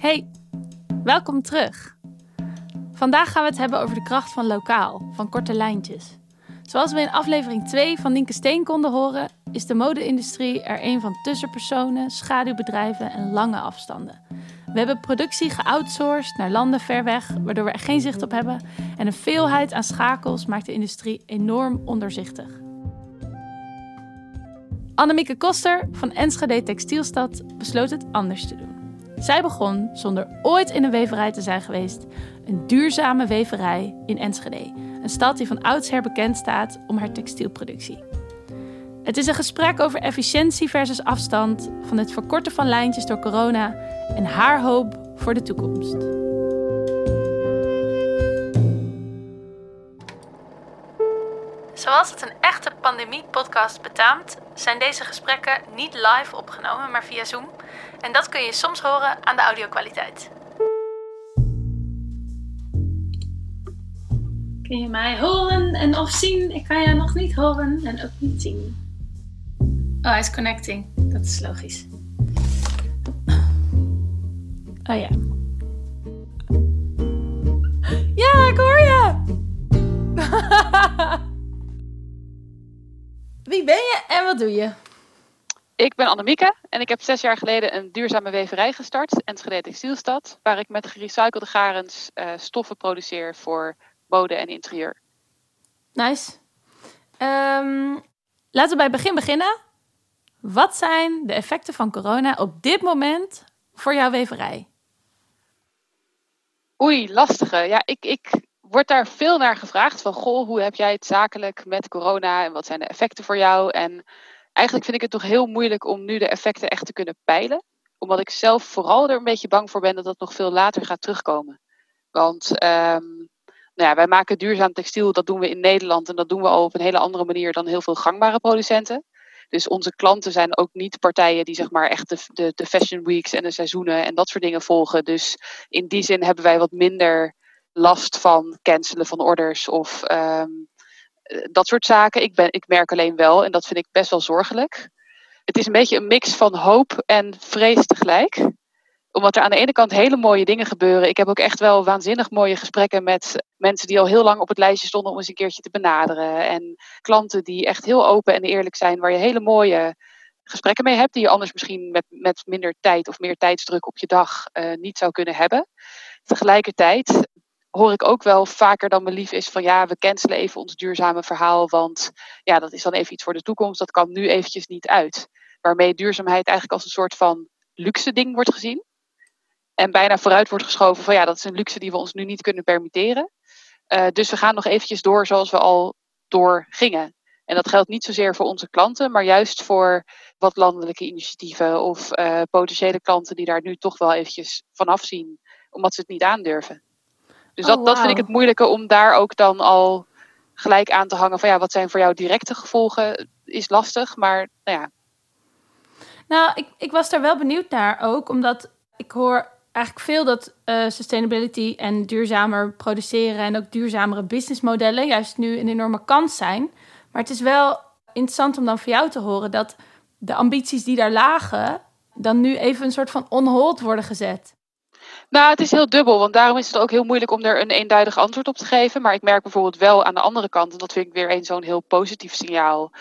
Hey, welkom terug. Vandaag gaan we het hebben over de kracht van lokaal, van korte lijntjes. Zoals we in aflevering 2 van Nienke Steen konden horen, is de mode-industrie er een van tussenpersonen, schaduwbedrijven en lange afstanden. We hebben productie geoutsourced naar landen ver weg, waardoor we er geen zicht op hebben. En een veelheid aan schakels maakt de industrie enorm onderzichtig. Annemieke Koster van Enschede Textielstad besloot het anders te doen. Zij begon, zonder ooit in een weverij te zijn geweest, een duurzame weverij in Enschede. Een stad die van oudsher bekend staat om haar textielproductie. Het is een gesprek over efficiëntie versus afstand, van het verkorten van lijntjes door corona en haar hoop voor de toekomst. Zoals het een echte pandemie-podcast betaamt, zijn deze gesprekken niet live opgenomen, maar via Zoom. En dat kun je soms horen aan de audio-kwaliteit. Kun je mij horen en of zien? Ik kan je nog niet horen en ook niet zien. Oh, hij is connecting. Dat is logisch. Oh ja. Ja, ik hoor je! Wie ben je en wat doe je? Ik ben Annemieke en ik heb zes jaar geleden een duurzame weverij gestart, Enschede Textielstad, waar ik met gerecyclede garens uh, stoffen produceer voor mode en interieur. Nice. Um, laten we bij het begin beginnen. Wat zijn de effecten van corona op dit moment voor jouw weverij? Oei, lastige. Ja, ik, ik word daar veel naar gevraagd van, goh, hoe heb jij het zakelijk met corona en wat zijn de effecten voor jou? En eigenlijk vind ik het toch heel moeilijk om nu de effecten echt te kunnen peilen. Omdat ik zelf vooral er een beetje bang voor ben dat dat nog veel later gaat terugkomen. Want um, nou ja, wij maken duurzaam textiel, dat doen we in Nederland en dat doen we al op een hele andere manier dan heel veel gangbare producenten. Dus onze klanten zijn ook niet partijen die zeg maar echt de, de, de fashion weeks en de seizoenen en dat soort dingen volgen. Dus in die zin hebben wij wat minder last van cancelen van orders of um, dat soort zaken. Ik, ben, ik merk alleen wel, en dat vind ik best wel zorgelijk. Het is een beetje een mix van hoop en vrees tegelijk omdat er aan de ene kant hele mooie dingen gebeuren. Ik heb ook echt wel waanzinnig mooie gesprekken met mensen die al heel lang op het lijstje stonden om eens een keertje te benaderen. En klanten die echt heel open en eerlijk zijn, waar je hele mooie gesprekken mee hebt, die je anders misschien met, met minder tijd of meer tijdsdruk op je dag uh, niet zou kunnen hebben. Tegelijkertijd hoor ik ook wel vaker dan me lief is van ja, we cancelen even ons duurzame verhaal, want ja, dat is dan even iets voor de toekomst, dat kan nu eventjes niet uit. Waarmee duurzaamheid eigenlijk als een soort van luxe ding wordt gezien. En bijna vooruit wordt geschoven van ja, dat is een luxe die we ons nu niet kunnen permitteren. Uh, dus we gaan nog eventjes door zoals we al door gingen. En dat geldt niet zozeer voor onze klanten, maar juist voor wat landelijke initiatieven of uh, potentiële klanten die daar nu toch wel eventjes vanaf zien, omdat ze het niet aandurven. Dus dat, oh, wow. dat vind ik het moeilijke om daar ook dan al gelijk aan te hangen van ja, wat zijn voor jou directe gevolgen, is lastig, maar nou ja. Nou, ik, ik was daar wel benieuwd naar ook, omdat ik hoor eigenlijk veel dat uh, sustainability en duurzamer produceren en ook duurzamere businessmodellen juist nu een enorme kans zijn. Maar het is wel interessant om dan voor jou te horen dat de ambities die daar lagen, dan nu even een soort van on hold worden gezet. Nou, het is heel dubbel, want daarom is het ook heel moeilijk om er een eenduidig antwoord op te geven. Maar ik merk bijvoorbeeld wel aan de andere kant, en dat vind ik weer een zo'n heel positief signaal.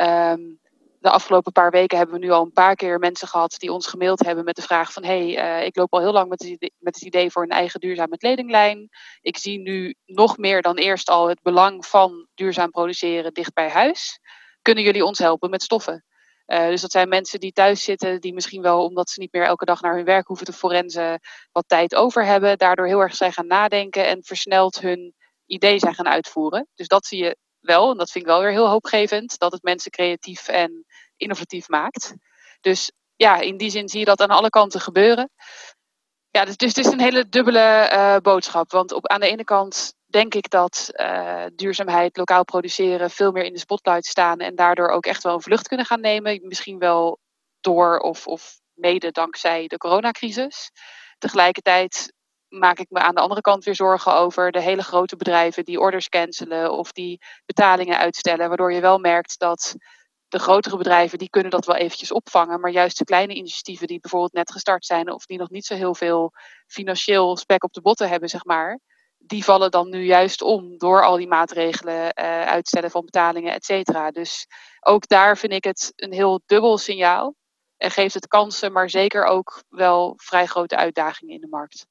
Um, de afgelopen paar weken hebben we nu al een paar keer mensen gehad die ons gemaild hebben met de vraag van hey, uh, ik loop al heel lang met het, idee, met het idee voor een eigen duurzame kledinglijn. Ik zie nu nog meer dan eerst al het belang van duurzaam produceren dicht bij huis. Kunnen jullie ons helpen met stoffen? Uh, dus dat zijn mensen die thuis zitten, die misschien wel, omdat ze niet meer elke dag naar hun werk hoeven te forensen, wat tijd over hebben, daardoor heel erg zijn gaan nadenken en versneld hun idee zijn gaan uitvoeren. Dus dat zie je wel, en dat vind ik wel weer heel hoopgevend, dat het mensen creatief en innovatief maakt. Dus ja, in die zin zie je dat aan alle kanten gebeuren. Ja, dus, dus het is een hele dubbele uh, boodschap. Want op, aan de ene kant denk ik dat uh, duurzaamheid, lokaal produceren veel meer in de spotlight staan en daardoor ook echt wel een vlucht kunnen gaan nemen. Misschien wel door of, of mede dankzij de coronacrisis. Tegelijkertijd maak ik me aan de andere kant weer zorgen over de hele grote bedrijven die orders cancelen of die betalingen uitstellen. Waardoor je wel merkt dat de grotere bedrijven die kunnen dat wel eventjes opvangen. Maar juist de kleine initiatieven die bijvoorbeeld net gestart zijn of die nog niet zo heel veel financieel spek op de botten hebben, zeg maar. Die vallen dan nu juist om door al die maatregelen, uh, uitstellen van betalingen, et cetera. Dus ook daar vind ik het een heel dubbel signaal. En geeft het kansen, maar zeker ook wel vrij grote uitdagingen in de markt.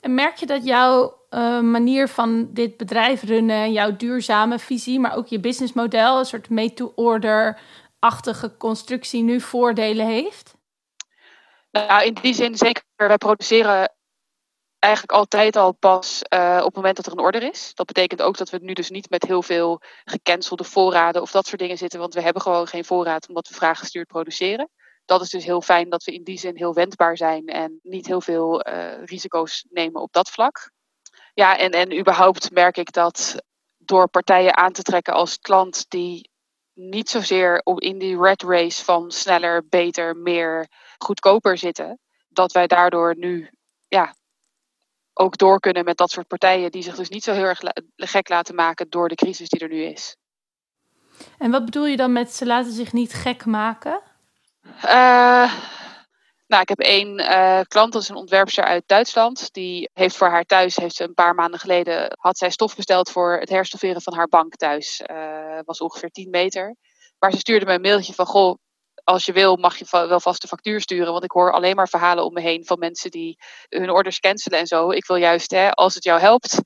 En merk je dat jouw uh, manier van dit bedrijf runnen, jouw duurzame visie, maar ook je businessmodel, een soort made-to-order-achtige constructie, nu voordelen heeft? Nou, in die zin zeker. Wij produceren eigenlijk altijd al pas uh, op het moment dat er een order is. Dat betekent ook dat we nu dus niet met heel veel gecancelde voorraden of dat soort dingen zitten, want we hebben gewoon geen voorraad omdat we vraaggestuurd produceren dat is dus heel fijn dat we in die zin heel wendbaar zijn en niet heel veel uh, risico's nemen op dat vlak. Ja, en, en überhaupt merk ik dat door partijen aan te trekken als klant die niet zozeer in die red race van sneller, beter, meer, goedkoper zitten, dat wij daardoor nu ja, ook door kunnen met dat soort partijen die zich dus niet zo heel erg gek laten maken door de crisis die er nu is. En wat bedoel je dan met ze laten zich niet gek maken? Uh, nou, ik heb één uh, klant, dat is een ontwerpster uit Duitsland. Die heeft voor haar thuis, heeft ze een paar maanden geleden, had zij stof besteld voor het herstofferen van haar bank thuis. Uh, was ongeveer 10 meter. Maar ze stuurde me een mailtje van, goh, als je wil mag je wel vast de factuur sturen. Want ik hoor alleen maar verhalen om me heen van mensen die hun orders cancelen en zo. Ik wil juist, hè, als het jou helpt,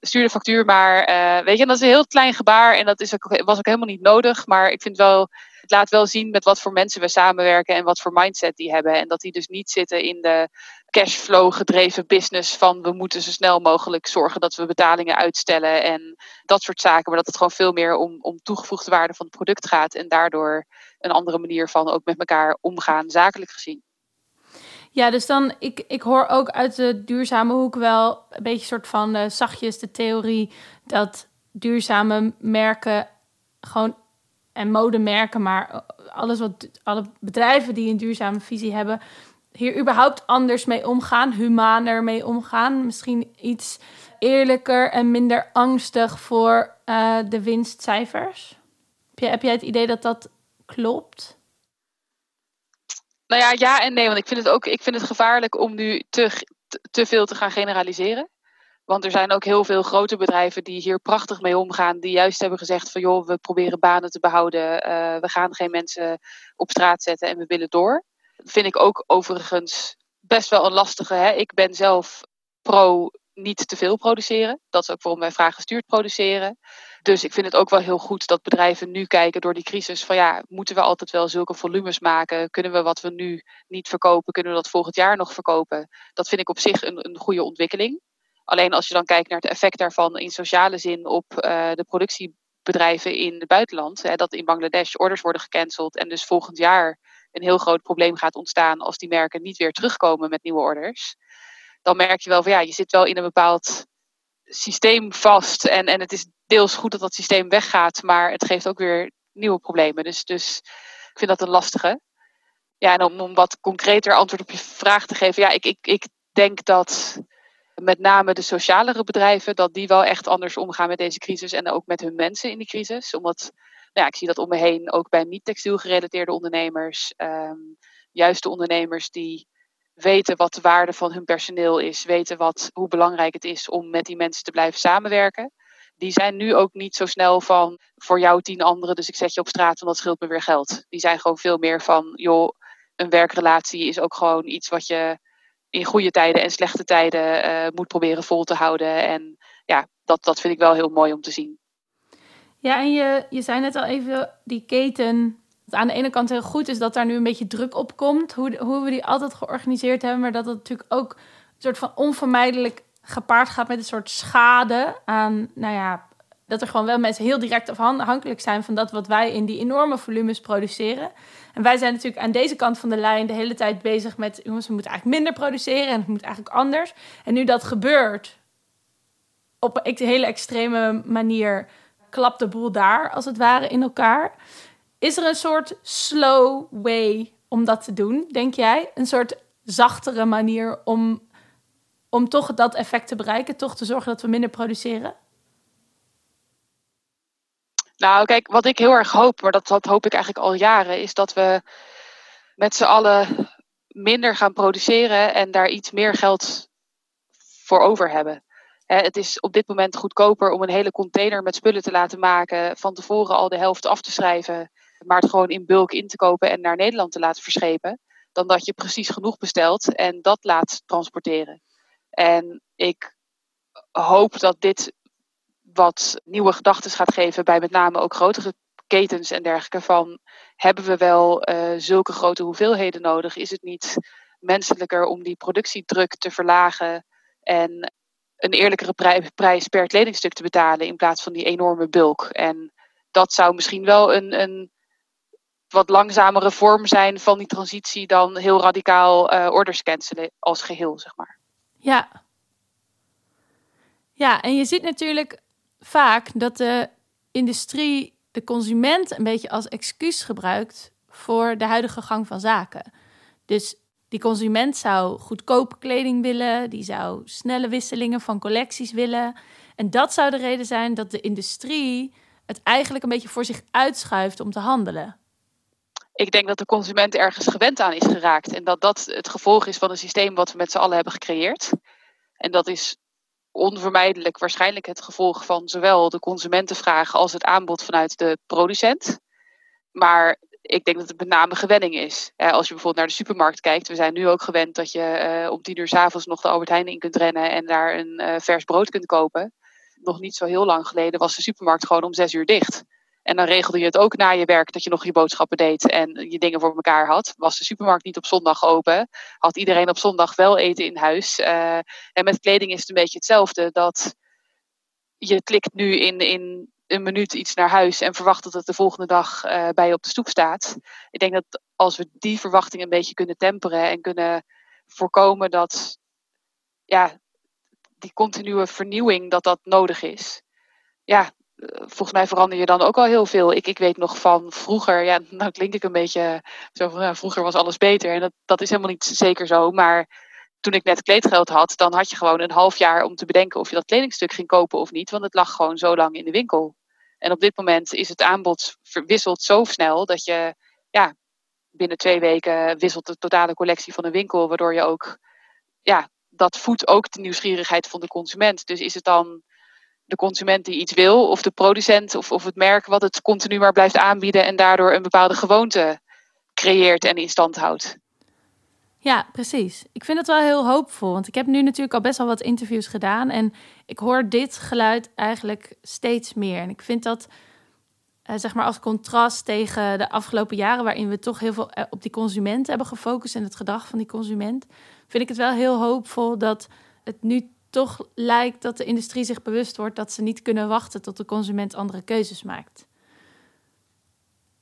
stuur de factuur maar. Uh, weet je, dat is een heel klein gebaar en dat is ook, was ook helemaal niet nodig. Maar ik vind wel het laat wel zien met wat voor mensen we samenwerken en wat voor mindset die hebben. En dat die dus niet zitten in de cashflow gedreven business van we moeten zo snel mogelijk zorgen dat we betalingen uitstellen en dat soort zaken. Maar dat het gewoon veel meer om, om toegevoegde waarde van het product gaat en daardoor een andere manier van ook met elkaar omgaan, zakelijk gezien. Ja, dus dan, ik, ik hoor ook uit de duurzame hoek wel een beetje soort van uh, zachtjes de theorie dat duurzame merken gewoon en modemerken, maar alles wat alle bedrijven die een duurzame visie hebben, hier überhaupt anders mee omgaan, humaner mee omgaan. Misschien iets eerlijker en minder angstig voor uh, de winstcijfers. Heb, heb jij het idee dat dat klopt? Nou ja, ja en nee, want ik vind het ook ik vind het gevaarlijk om nu te, te veel te gaan generaliseren. Want er zijn ook heel veel grote bedrijven die hier prachtig mee omgaan. Die juist hebben gezegd van joh, we proberen banen te behouden. Uh, we gaan geen mensen op straat zetten en we willen door. Vind ik ook overigens best wel een lastige. Hè? Ik ben zelf pro niet te veel produceren. Dat is ook waarom wij vragen gestuurd produceren. Dus ik vind het ook wel heel goed dat bedrijven nu kijken door die crisis van ja, moeten we altijd wel zulke volumes maken? Kunnen we wat we nu niet verkopen, kunnen we dat volgend jaar nog verkopen? Dat vind ik op zich een, een goede ontwikkeling. Alleen als je dan kijkt naar het effect daarvan in sociale zin op uh, de productiebedrijven in het buitenland, hè, dat in Bangladesh orders worden gecanceld en dus volgend jaar een heel groot probleem gaat ontstaan als die merken niet weer terugkomen met nieuwe orders, dan merk je wel van ja, je zit wel in een bepaald systeem vast en, en het is deels goed dat dat systeem weggaat, maar het geeft ook weer nieuwe problemen. Dus, dus ik vind dat een lastige. Ja, en om, om wat concreter antwoord op je vraag te geven, ja, ik, ik, ik denk dat met name de socialere bedrijven, dat die wel echt anders omgaan met deze crisis en ook met hun mensen in die crisis. Omdat, nou ja, ik zie dat om me heen, ook bij niet-textiel gerelateerde ondernemers, um, juist de ondernemers die weten wat de waarde van hun personeel is, weten wat, hoe belangrijk het is om met die mensen te blijven samenwerken. Die zijn nu ook niet zo snel van voor jou tien anderen, dus ik zet je op straat, want dat scheelt me weer geld. Die zijn gewoon veel meer van, joh, een werkrelatie is ook gewoon iets wat je in goede tijden en slechte tijden uh, moet proberen vol te houden. En ja, dat, dat vind ik wel heel mooi om te zien. Ja, en je, je zei net al even die keten. Aan de ene kant heel goed is dat daar nu een beetje druk op komt. Hoe, hoe we die altijd georganiseerd hebben. Maar dat het natuurlijk ook een soort van onvermijdelijk gepaard gaat met een soort schade aan, nou ja, dat er gewoon wel mensen heel direct afhankelijk zijn van dat wat wij in die enorme volumes produceren. En wij zijn natuurlijk aan deze kant van de lijn de hele tijd bezig met, jongens, we moeten eigenlijk minder produceren en het moet eigenlijk anders. En nu dat gebeurt, op een hele extreme manier, klapt de boel daar als het ware in elkaar. Is er een soort slow way om dat te doen, denk jij? Een soort zachtere manier om, om toch dat effect te bereiken, toch te zorgen dat we minder produceren? Nou, kijk, wat ik heel erg hoop, maar dat, dat hoop ik eigenlijk al jaren, is dat we met z'n allen minder gaan produceren en daar iets meer geld voor over hebben. het is op dit moment goedkoper om een hele container met spullen te laten maken, van tevoren al de helft af te schrijven, maar het gewoon in bulk in te kopen en naar Nederland te laten verschepen, dan dat je precies genoeg bestelt en dat laat transporteren. En ik hoop dat dit wat nieuwe gedachten gaat geven bij met name ook grotere ketens en dergelijke. Van hebben we wel uh, zulke grote hoeveelheden nodig? Is het niet menselijker om die productiedruk te verlagen en een eerlijkere prijs per kledingstuk te betalen in plaats van die enorme bulk? En dat zou misschien wel een, een wat langzamere vorm zijn van die transitie dan heel radicaal uh, orders cancelen als geheel, zeg maar. Ja. Ja, en je ziet natuurlijk vaak dat de industrie de consument een beetje als excuus gebruikt voor de huidige gang van zaken. Dus die consument zou goedkope kleding willen, die zou snelle wisselingen van collecties willen. En dat zou de reden zijn dat de industrie het eigenlijk een beetje voor zich uitschuift om te handelen. Ik denk dat de consument ergens gewend aan is geraakt en dat dat het gevolg is van een systeem wat we met z'n allen hebben gecreëerd. En dat is onvermijdelijk waarschijnlijk het gevolg van zowel de consumentenvraag als het aanbod vanuit de producent. Maar ik denk dat het met name gewenning is. Als je bijvoorbeeld naar de supermarkt kijkt, we zijn nu ook gewend dat je uh, om tien uur s avonds nog de Albert Heijn in kunt rennen en daar een uh, vers brood kunt kopen. Nog niet zo heel lang geleden was de supermarkt gewoon om zes uur dicht. En dan regelde je het ook na je werk dat je nog je boodschappen deed en je dingen voor elkaar had. Was de supermarkt niet op zondag open? Had iedereen op zondag wel eten in huis? Uh, en met kleding is het een beetje hetzelfde. Dat je klikt nu in, in een minuut iets naar huis en verwacht dat het de volgende dag uh, bij je op de stoep staat. Ik denk dat als we die verwachting een beetje kunnen temperen en kunnen voorkomen dat ja, die continue vernieuwing dat dat nodig is. Ja, volgens mij verander je dan ook al heel veel. Ik, ik weet nog van vroeger, ja, nou klink ik een beetje zo van, ja, vroeger was alles beter. En dat, dat is helemaal niet zeker zo. Maar toen ik net kleedgeld had, dan had je gewoon een half jaar om te bedenken of je dat kledingstuk ging kopen of niet. Want het lag gewoon zo lang in de winkel. En op dit moment is het aanbod verwisselt zo snel dat je, ja, binnen twee weken wisselt de totale collectie van een winkel. Waardoor je ook, ja, dat voedt ook de nieuwsgierigheid van de consument. Dus is het dan de consument die iets wil, of de producent of, of het merk wat het continu maar blijft aanbieden en daardoor een bepaalde gewoonte creëert en in stand houdt. Ja, precies. Ik vind het wel heel hoopvol, want ik heb nu natuurlijk al best wel wat interviews gedaan en ik hoor dit geluid eigenlijk steeds meer. En ik vind dat, eh, zeg maar, als contrast tegen de afgelopen jaren, waarin we toch heel veel eh, op die consument hebben gefocust en het gedrag van die consument, vind ik het wel heel hoopvol dat het nu toch lijkt dat de industrie zich bewust wordt dat ze niet kunnen wachten tot de consument andere keuzes maakt.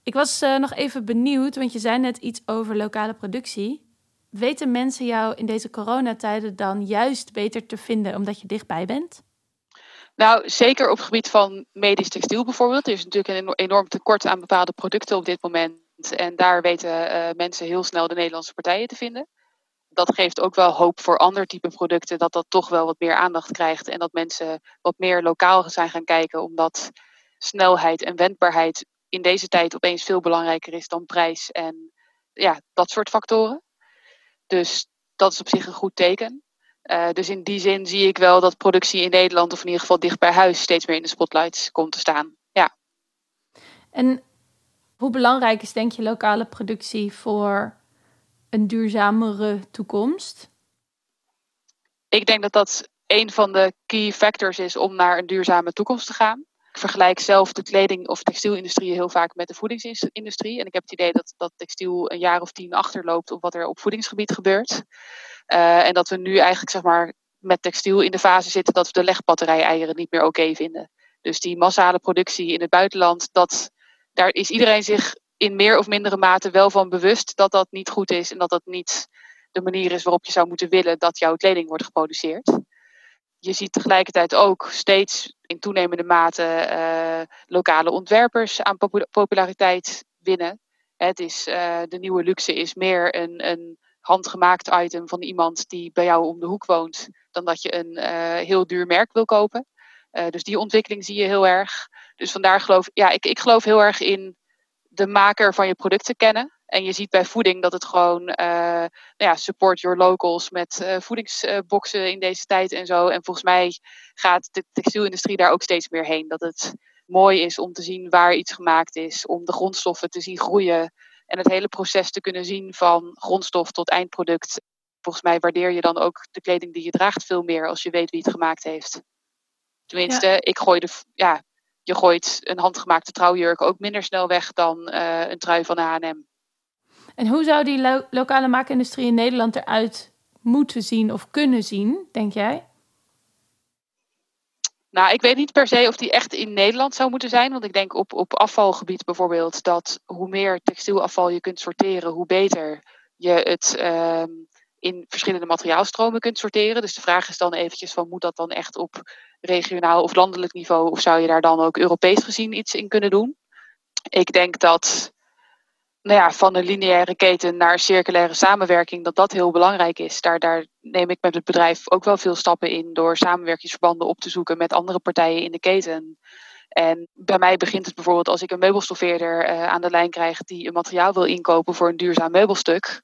Ik was uh, nog even benieuwd, want je zei net iets over lokale productie. Weten mensen jou in deze coronatijden dan juist beter te vinden omdat je dichtbij bent? Nou, zeker op het gebied van medisch textiel bijvoorbeeld. Er is natuurlijk een enorm tekort aan bepaalde producten op dit moment. En daar weten uh, mensen heel snel de Nederlandse partijen te vinden dat geeft ook wel hoop voor ander type producten, dat dat toch wel wat meer aandacht krijgt en dat mensen wat meer lokaal zijn gaan kijken, omdat snelheid en wendbaarheid in deze tijd opeens veel belangrijker is dan prijs en ja, dat soort factoren. Dus dat is op zich een goed teken. Uh, dus in die zin zie ik wel dat productie in Nederland, of in ieder geval dicht bij huis, steeds meer in de spotlights komt te staan. Ja. En hoe belangrijk is, denk je, lokale productie voor een duurzamere toekomst? Ik denk dat dat een van de key factors is om naar een duurzame toekomst te gaan. Ik vergelijk zelf de kleding- of textielindustrie heel vaak met de voedingsindustrie. En ik heb het idee dat, dat textiel een jaar of tien achterloopt op wat er op voedingsgebied gebeurt. Uh, en dat we nu eigenlijk zeg maar, met textiel in de fase zitten dat we de legbatterij-eieren niet meer oké vinden. Dus die massale productie in het buitenland, dat, daar is iedereen zich in meer of mindere mate wel van bewust dat dat niet goed is en dat dat niet de manier is waarop je zou moeten willen dat jouw kleding wordt geproduceerd. Je ziet tegelijkertijd ook steeds in toenemende mate uh, lokale ontwerpers aan populariteit winnen. Het is, uh, de nieuwe luxe is meer een, een handgemaakt item van iemand die bij jou om de hoek woont, dan dat je een uh, heel duur merk wil kopen. dus die ontwikkeling zie je heel erg. Dus vandaar geloof ja, ik, ik geloof heel erg in de maker van je producten kennen. En je ziet bij voeding dat het gewoon uh, nou ja, support your locals met uh, voedingsboxen in deze tijd en zo. En volgens mij gaat de textielindustrie daar ook steeds meer heen. Dat het mooi is om te zien waar iets gemaakt is, om de grondstoffen te zien groeien en het hele proces te kunnen zien van grondstof tot eindproduct. Volgens mij waardeer je dan ook de kleding die je draagt veel meer als je weet wie het gemaakt heeft. Tenminste, ik gooi de, ja, je gooit een handgemaakte trouwjurk ook minder snel weg dan uh, een trui van H&M. En hoe zou die lo lokale maakindustrie in Nederland eruit moeten zien of kunnen zien, denk jij? Nou, ik weet niet per se of die echt in Nederland zou moeten zijn. Want ik denk op, op afvalgebied bijvoorbeeld dat hoe meer textielafval je kunt sorteren, hoe beter je het uh, in verschillende materiaalstromen kunt sorteren. Dus de vraag is dan eventjes van moet dat dan echt op regionaal of landelijk niveau of zou je daar dan ook Europees gezien iets in kunnen doen? Ik denk dat nou ja, van een lineaire keten naar circulaire samenwerking, dat dat heel belangrijk is. Daar, daar neem ik met het bedrijf ook wel veel stappen in door samenwerkingsverbanden op te zoeken met andere partijen in de keten. En bij mij begint het bijvoorbeeld als ik een meubelstoffeerder uh, aan de lijn krijg die een materiaal wil inkopen voor een duurzaam meubelstuk.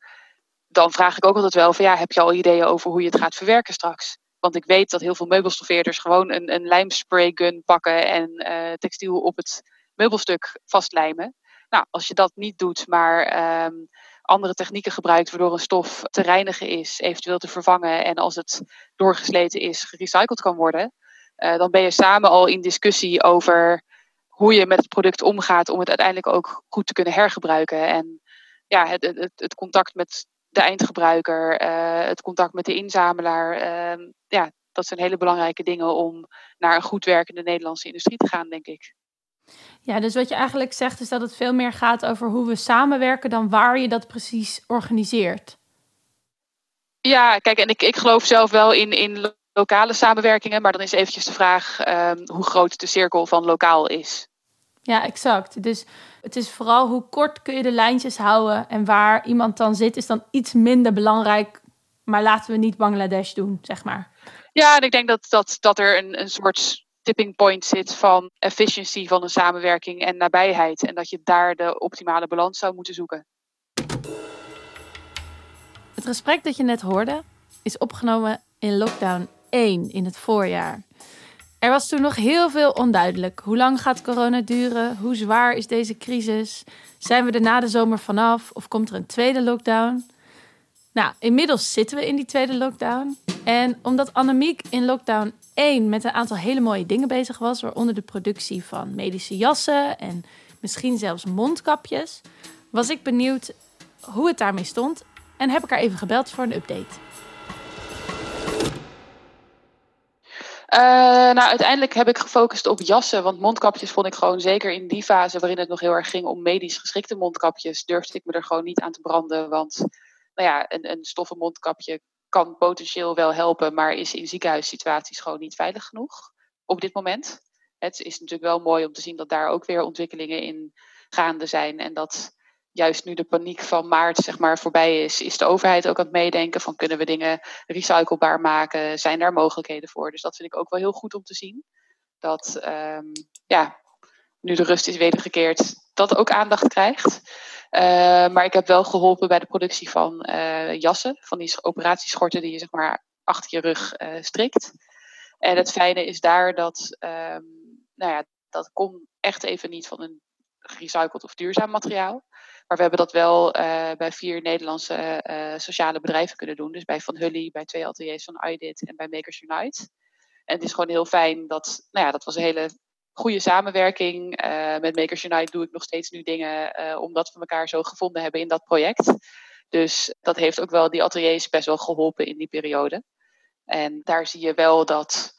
Dan vraag ik ook altijd wel van ja, heb je al ideeën over hoe je het gaat verwerken straks? Want ik weet dat heel veel meubelstoffeerders gewoon een, een lijmspraygun pakken en uh, textiel op het meubelstuk vastlijmen. Nou, als je dat niet doet, maar um, andere technieken gebruikt waardoor een stof te reinigen is, eventueel te vervangen en als het doorgesleten is, gerecycled kan worden, uh, dan ben je samen al in discussie over hoe je met het product omgaat om het uiteindelijk ook goed te kunnen hergebruiken. En ja, het, het, het contact met de eindgebruiker, uh, het contact met de inzamelaar, uh, ja, dat zijn hele belangrijke dingen om naar een goed werkende Nederlandse industrie te gaan, denk ik. Ja, dus wat je eigenlijk zegt is dat het veel meer gaat over hoe we samenwerken dan waar je dat precies organiseert. Ja, kijk, en ik, ik geloof zelf wel in, in lokale samenwerkingen, maar dan is eventjes de vraag um, hoe groot de cirkel van lokaal is. Ja, exact. Dus het is vooral hoe kort kun je de lijntjes houden en waar iemand dan zit is dan iets minder belangrijk. Maar laten we niet Bangladesh doen, zeg maar. Ja, en ik denk dat, dat, dat er een, een soort tipping point zit van efficiency van een samenwerking en nabijheid. En dat je daar de optimale balans zou moeten zoeken. Het gesprek dat je net hoorde is opgenomen in lockdown 1 in het voorjaar. Er was toen nog heel veel onduidelijk. Hoe lang gaat corona duren? Hoe zwaar is deze crisis? Zijn we er na de zomer vanaf? Of komt er een tweede lockdown? Nou, inmiddels zitten we in die tweede lockdown. En omdat Annemiek in lockdown 1 met een aantal hele mooie dingen bezig was, waaronder de productie van medische jassen en misschien zelfs mondkapjes, was ik benieuwd hoe het daarmee stond en heb ik haar even gebeld voor een update. Uh, nou, uiteindelijk heb ik gefocust op jassen, want mondkapjes vond ik gewoon zeker in die fase waarin het nog heel erg ging om medisch geschikte mondkapjes, durfde ik me er gewoon niet aan te branden, want nou ja, een, een stoffen mondkapje kan potentieel wel helpen, maar is in ziekenhuissituaties gewoon niet veilig genoeg op dit moment. Het is natuurlijk wel mooi om te zien dat daar ook weer ontwikkelingen in gaande zijn en dat juist nu de paniek van maart zeg maar voorbij is, is de overheid ook aan het meedenken van kunnen we dingen recyclebaar maken, zijn daar mogelijkheden voor. Dus dat vind ik ook wel heel goed om te zien. Dat um, ja, nu de rust is wedergekeerd, dat ook aandacht krijgt. Uh, maar ik heb wel geholpen bij de productie van uh, jassen, van die operatieschorten die je zeg maar achter je rug uh, strikt. En het fijne is daar dat, um, nou ja, dat komt echt even niet van een gerecycled of duurzaam materiaal. Maar we hebben dat wel bij vier Nederlandse sociale bedrijven kunnen doen. Dus bij Van Hully, bij twee ateliers van iDit en bij Makers Unite. En het is gewoon heel fijn dat, nou ja, dat was een hele goede samenwerking. Uh, met Makers Unite doe ik nog steeds nu dingen omdat we elkaar zo gevonden hebben in dat project. Dus dat heeft ook wel die ateliers best wel geholpen in die periode. En daar zie je wel dat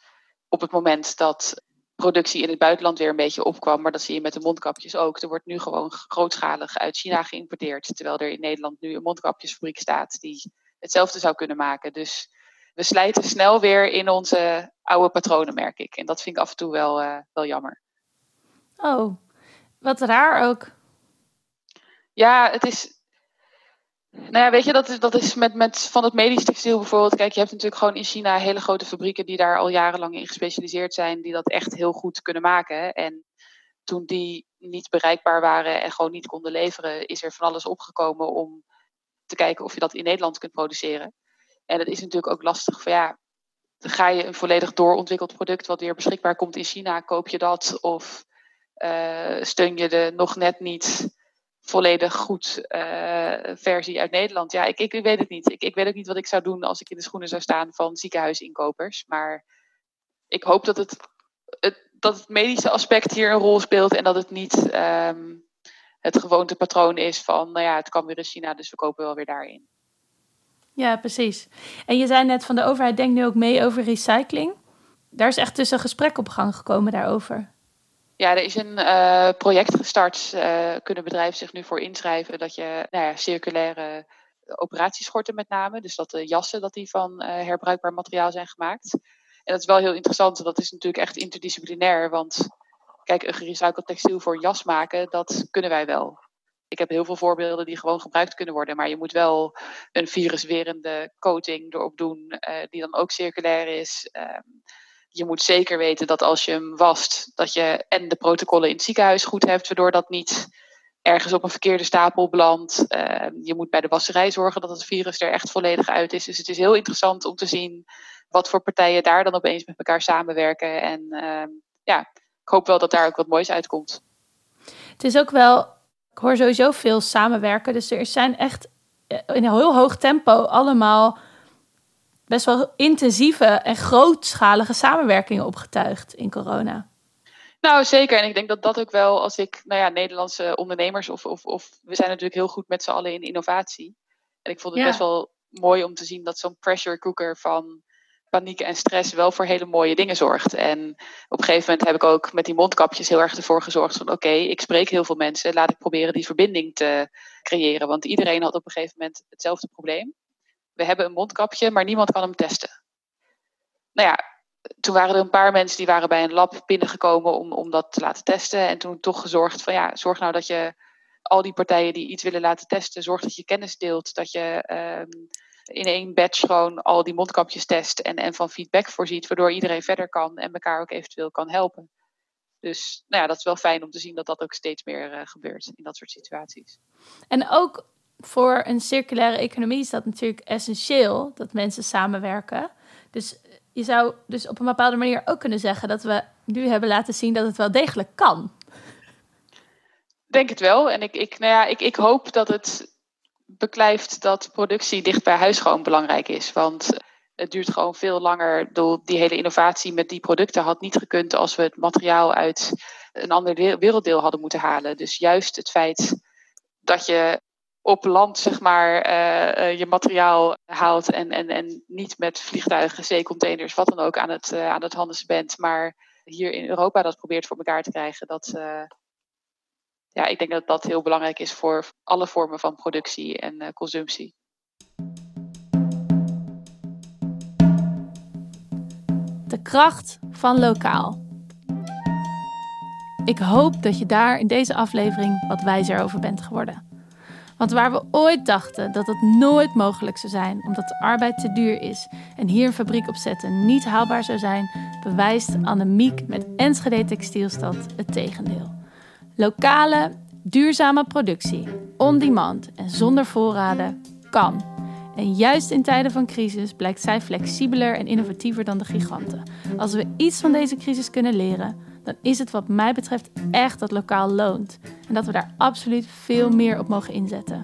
op het moment dat productie in het buitenland weer een beetje opkwam, maar dat zie je met de mondkapjes ook. Er wordt nu gewoon grootschalig uit China geïmporteerd, terwijl er in Nederland nu een mondkapjesfabriek staat die hetzelfde zou kunnen maken. Dus we slijten snel weer in onze oude patronen, merk ik. En dat vind ik af en toe wel, uh, wel jammer. Oh, wat raar ook. Ja, het is. Nou ja, weet je, dat is, dat is met, met van het medisch textiel bijvoorbeeld. Kijk, je hebt natuurlijk gewoon in China hele grote fabrieken die daar al jarenlang in gespecialiseerd zijn, die dat echt heel goed kunnen maken. En toen die niet bereikbaar waren en gewoon niet konden leveren, is er van alles opgekomen om te kijken of je dat in Nederland kunt produceren. En het is natuurlijk ook lastig van ja, ga je een volledig doorontwikkeld product wat weer beschikbaar komt in China, koop je dat of uh, steun je de nog net niet volledig goed uh, versie uit Nederland? Ja, ik, ik, weet het niet. Ik, ik weet ook niet wat ik zou doen als ik in de schoenen zou staan van ziekenhuisinkopers. Maar ik hoop dat het, het dat het medische aspect hier een rol speelt en dat het niet um, het gewoontepatroon is van, nou ja, het kan weer in China, dus we kopen wel weer daarin. Ja, precies. En je zei net van de overheid denkt nu ook mee over recycling. Daar is echt dus een gesprek op gang gekomen daarover. Ja, er is een uh, project gestart. Uh, kunnen bedrijven zich nu voor inschrijven dat je nou ja, circulaire operatieschorten met name, dus dat de jassen dat die van uh, herbruikbaar materiaal zijn gemaakt. En dat is wel heel interessant. Dat is natuurlijk echt interdisciplinair. Want kijk, een gerecycled textiel voor een jas maken, dat kunnen wij wel. Ik heb heel veel voorbeelden die gewoon gebruikt kunnen worden. Maar je moet wel een viruswerende coating erop doen, die dan ook circulair is. Uh, je moet zeker weten dat als je hem wast, dat je en de protocollen in het ziekenhuis goed hebt, waardoor dat niet ergens op een verkeerde stapel belandt. Uh, je moet bij de wasserij zorgen dat het virus er echt volledig uit is. Dus het is heel interessant om te zien wat voor partijen daar dan opeens met elkaar samenwerken. En uh, ja, ik hoop wel dat daar ook wat moois uitkomt. Het is ook wel, ik hoor sowieso veel samenwerken. Dus er zijn echt in een heel hoog tempo allemaal best wel intensieve en grootschalige samenwerkingen opgetuigd in corona. Nou, zeker. En ik denk dat dat ook wel, als ik, nou ja, Nederlandse ondernemers of, of, of we zijn natuurlijk heel goed met z'n allen in innovatie. En ik vond het ja. best wel mooi om te zien dat zo'n pressure cooker van paniek en stress wel voor hele mooie dingen zorgt. En op een gegeven moment heb ik ook met die mondkapjes heel erg ervoor gezorgd van oké, okay, ik spreek heel veel mensen, laat ik proberen die verbinding te creëren. Want iedereen had op een gegeven moment hetzelfde probleem. We hebben een mondkapje, maar niemand kan hem testen. Nou ja, toen waren er een paar mensen die waren bij een lab binnengekomen om, om dat te laten testen. En toen toch gezorgd van ja, zorg nou dat je al die partijen die iets willen laten testen, zorg dat je kennis deelt, dat je um, in één batch gewoon al die mondkapjes test en, en van feedback voorziet, waardoor iedereen verder kan en elkaar ook eventueel kan helpen. Dus nou ja, dat is wel fijn om te zien dat dat ook steeds meer uh, gebeurt in dat soort situaties. En ook voor een circulaire economie is dat natuurlijk essentieel dat mensen samenwerken. Dus je zou dus op een bepaalde manier ook kunnen zeggen dat we nu hebben laten zien dat het wel degelijk kan. Denk het wel. En ik, ik, nou ja, ik, ik hoop dat het beklijft dat productie dicht bij huis gewoon belangrijk is. Want het duurt gewoon veel langer. Die hele innovatie met die producten had niet gekund als we het materiaal uit een ander werelddeel hadden moeten halen. Dus juist het feit dat je op land zeg maar uh, je materiaal haalt en, en, en niet met vliegtuigen, zeecontainers, wat dan ook aan het, uh, aan het handelen bent, maar hier in Europa dat probeert voor elkaar te krijgen. Dat, ja, ik denk dat dat heel belangrijk is voor alle vormen van productie en consumptie. De kracht van lokaal. Ik hoop dat je daar in deze aflevering wat wijzer over bent geworden. Want waar we ooit dachten dat het nooit mogelijk zou zijn omdat de arbeid te duur is en hier een fabriek opzetten niet haalbaar zou zijn, bewijst Annemiek met Enschede Textielstad het tegendeel. Lokale, duurzame productie, on-demand en zonder voorraden kan. En juist in tijden van crisis blijkt zij flexibeler en innovatiever dan de giganten. Als we iets van deze crisis kunnen leren, dan is het wat mij betreft echt dat lokaal loont. En dat we daar absoluut veel meer op mogen inzetten.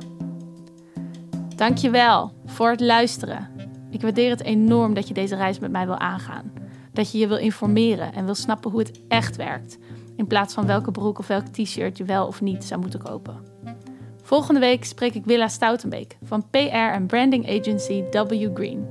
Dankjewel voor het luisteren. Ik waardeer het enorm dat je deze reis met mij wil aangaan. Dat je je wil informeren en wil snappen hoe het echt werkt in plaats van welke broek of welk t-shirt je wel of niet zou moeten kopen. Volgende week spreek ik Willa Stoutenbeek van PR en branding agency W Green.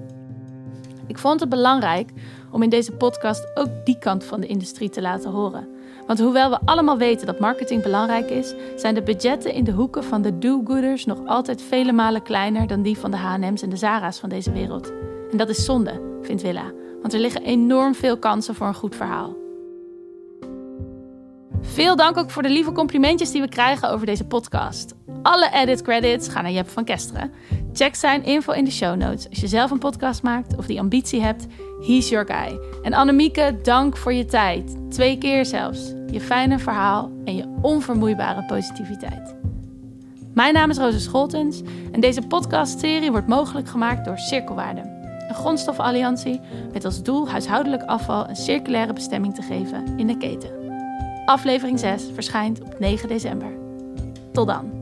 Ik vond het belangrijk om in deze podcast ook die kant van de industrie te laten horen. Want hoewel we allemaal weten dat marketing belangrijk is, zijn de budgetten in de hoeken van de do-gooders nog altijd vele malen kleiner dan die van de H&M's en de Zara's van deze wereld. En dat is zonde, vindt Willa, want er liggen enorm veel kansen voor een goed verhaal. Veel dank ook voor de lieve complimentjes die we krijgen over deze podcast. Alle edit credits gaan naar Jep van Kesteren. Check zijn info in de show notes. Als je zelf een podcast maakt of die ambitie hebt, he's your guy. En Annemieke, dank voor je tijd. Twee keer zelfs. Je fijne verhaal en je onvermoeibare positiviteit. Mijn naam is Rosa Scholtens en deze podcastserie wordt mogelijk gemaakt door Cirkelwaarde. Een grondstofalliantie met als doel huishoudelijk afval een circulaire bestemming te geven in de keten. Aflevering 6 verschijnt op 9 december. Tot dan.